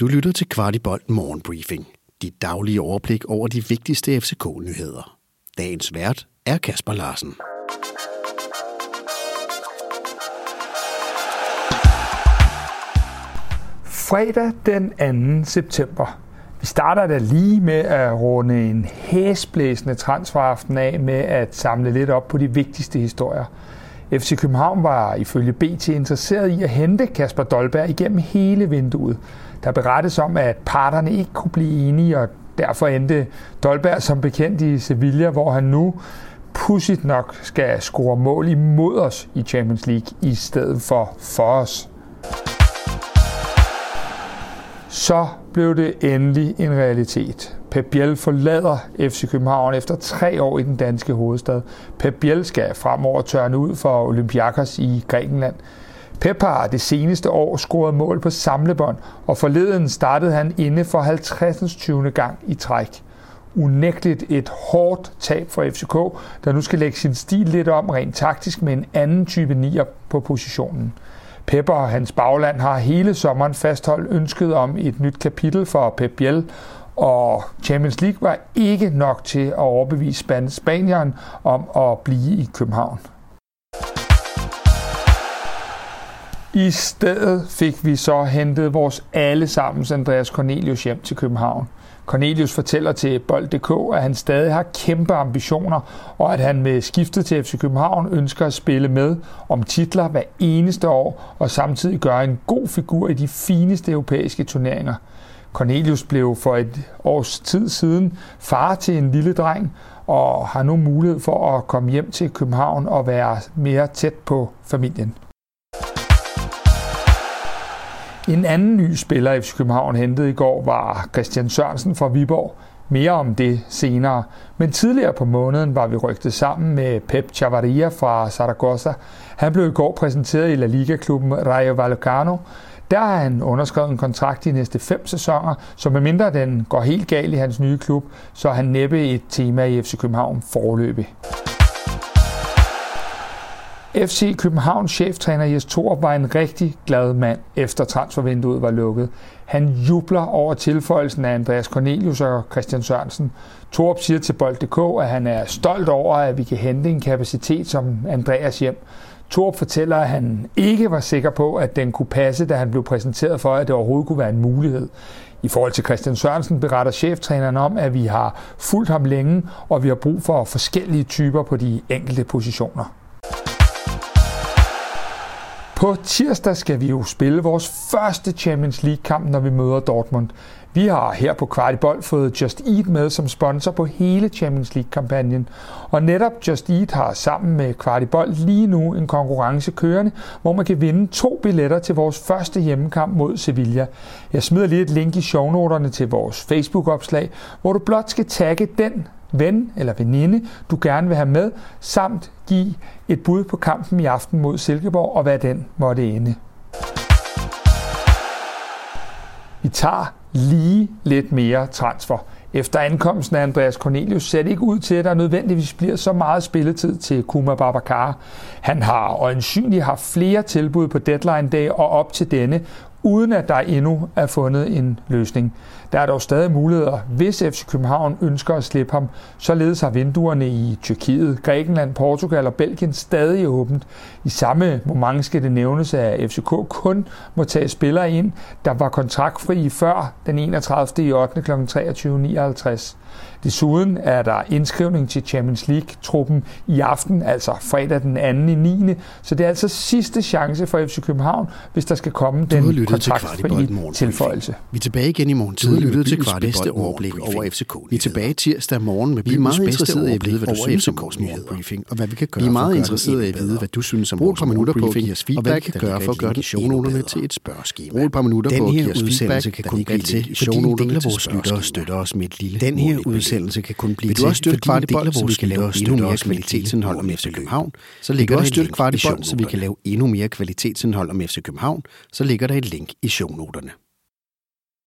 Du lytter til Kvartibolt Morgenbriefing. Dit daglige overblik over de vigtigste FCK-nyheder. Dagens vært er Kasper Larsen. Fredag den 2. september. Vi starter da lige med at runde en hæsblæsende transferaften af med at samle lidt op på de vigtigste historier. FC København var ifølge BT interesseret i at hente Kasper Dolberg igennem hele vinduet. Der berettes om, at parterne ikke kunne blive enige, og derfor endte Dolberg som bekendt i Sevilla, hvor han nu pudsigt nok skal score mål imod os i Champions League i stedet for for os. Så blev det endelig en realitet. Pep Biel forlader FC København efter tre år i den danske hovedstad. Pep Biel skal fremover tørne ud for Olympiakos i Grækenland. Pep har det seneste år scoret mål på samlebånd, og forleden startede han inde for 50. 20. gang i træk. Unægteligt et hårdt tab for FCK, der nu skal lægge sin stil lidt om rent taktisk med en anden type nier på positionen. Pepper og hans bagland har hele sommeren fastholdt ønsket om et nyt kapitel for Pep Biel, og Champions League var ikke nok til at overbevise Spanieren om at blive i København. I stedet fik vi så hentet vores allesammens Andreas Cornelius hjem til København. Cornelius fortæller til Bold.dk, at han stadig har kæmpe ambitioner, og at han med skiftet til FC København ønsker at spille med om titler hver eneste år, og samtidig gøre en god figur i de fineste europæiske turneringer. Cornelius blev for et års tid siden far til en lille dreng, og har nu mulighed for at komme hjem til København og være mere tæt på familien. En anden ny spiller, FC København hentede i går, var Christian Sørensen fra Viborg. Mere om det senere. Men tidligere på måneden var vi rygtet sammen med Pep Chavarria fra Zaragoza. Han blev i går præsenteret i La Liga-klubben Rayo Vallecano. Der har han underskrevet en kontrakt de næste fem sæsoner, så medmindre den går helt galt i hans nye klub, så er han næppe et tema i FC København forløbig. FC Københavns cheftræner Jes Thor var en rigtig glad mand, efter transfervinduet var lukket. Han jubler over tilføjelsen af Andreas Cornelius og Christian Sørensen. Torp siger til Bold.dk, at han er stolt over, at vi kan hente en kapacitet som Andreas hjem. Torp fortæller, at han ikke var sikker på, at den kunne passe, da han blev præsenteret for, at det overhovedet kunne være en mulighed. I forhold til Christian Sørensen beretter cheftræneren om, at vi har fulgt ham længe, og vi har brug for forskellige typer på de enkelte positioner. På tirsdag skal vi jo spille vores første Champions League-kamp, når vi møder Dortmund. Vi har her på Kvartibold fået Just Eat med som sponsor på hele Champions League-kampagnen. Og netop Just Eat har sammen med Kvartibold lige nu en konkurrence kørende, hvor man kan vinde to billetter til vores første hjemmekamp mod Sevilla. Jeg smider lige et link i shownoterne til vores Facebook-opslag, hvor du blot skal tagge den ven eller veninde, du gerne vil have med, samt give et bud på kampen i aften mod Silkeborg og hvad den måtte ende. Vi tager lige lidt mere transfer. Efter ankomsten af Andreas Cornelius ser det ikke ud til, at der nødvendigvis bliver så meget spilletid til Kuma Babacar. Han har øjensynligt haft flere tilbud på deadline dag og op til denne, uden at der endnu er fundet en løsning. Der er dog stadig muligheder, hvis FC København ønsker at slippe ham. Således har vinduerne i Tyrkiet, Grækenland, Portugal og Belgien stadig åbent. I samme moment skal det nævnes, at FCK kun må tage spillere ind, der var kontraktfri før den 31. i 8. kl. 23.59. Desuden er der indskrivning til Champions League-truppen i aften, altså fredag den 2. i 9. Så det er altså sidste chance for FC København, hvis der skal komme den kontraktfri tilføjelse. Vi er tilbage igen i morgen tid. Du lyttet til bedste overblik over FCK. Vi er tilbage tirsdag morgen med vi er meget interesseret i at vide, hvad du synes om vores morgenbriefing, og hvad vi kan gøre Vi er meget interesseret i at vide, hvad du synes om vores morgenbriefing, og hvad vi kan gøre for at gøre den shownoterne til et spørgeskema. Brug et par minutter på at give os feedback, kan kun blive til shownoterne til spørgeskema. støtter os med et lille Den her udsendelse kan kun blive til, fordi en del af vores lyttere endnu mere kvalitetsindhold om FC København, så ligger der et link i så vi kan lave endnu mere kvalitetsindhold om FC København, så ligger der et link i shownoterne.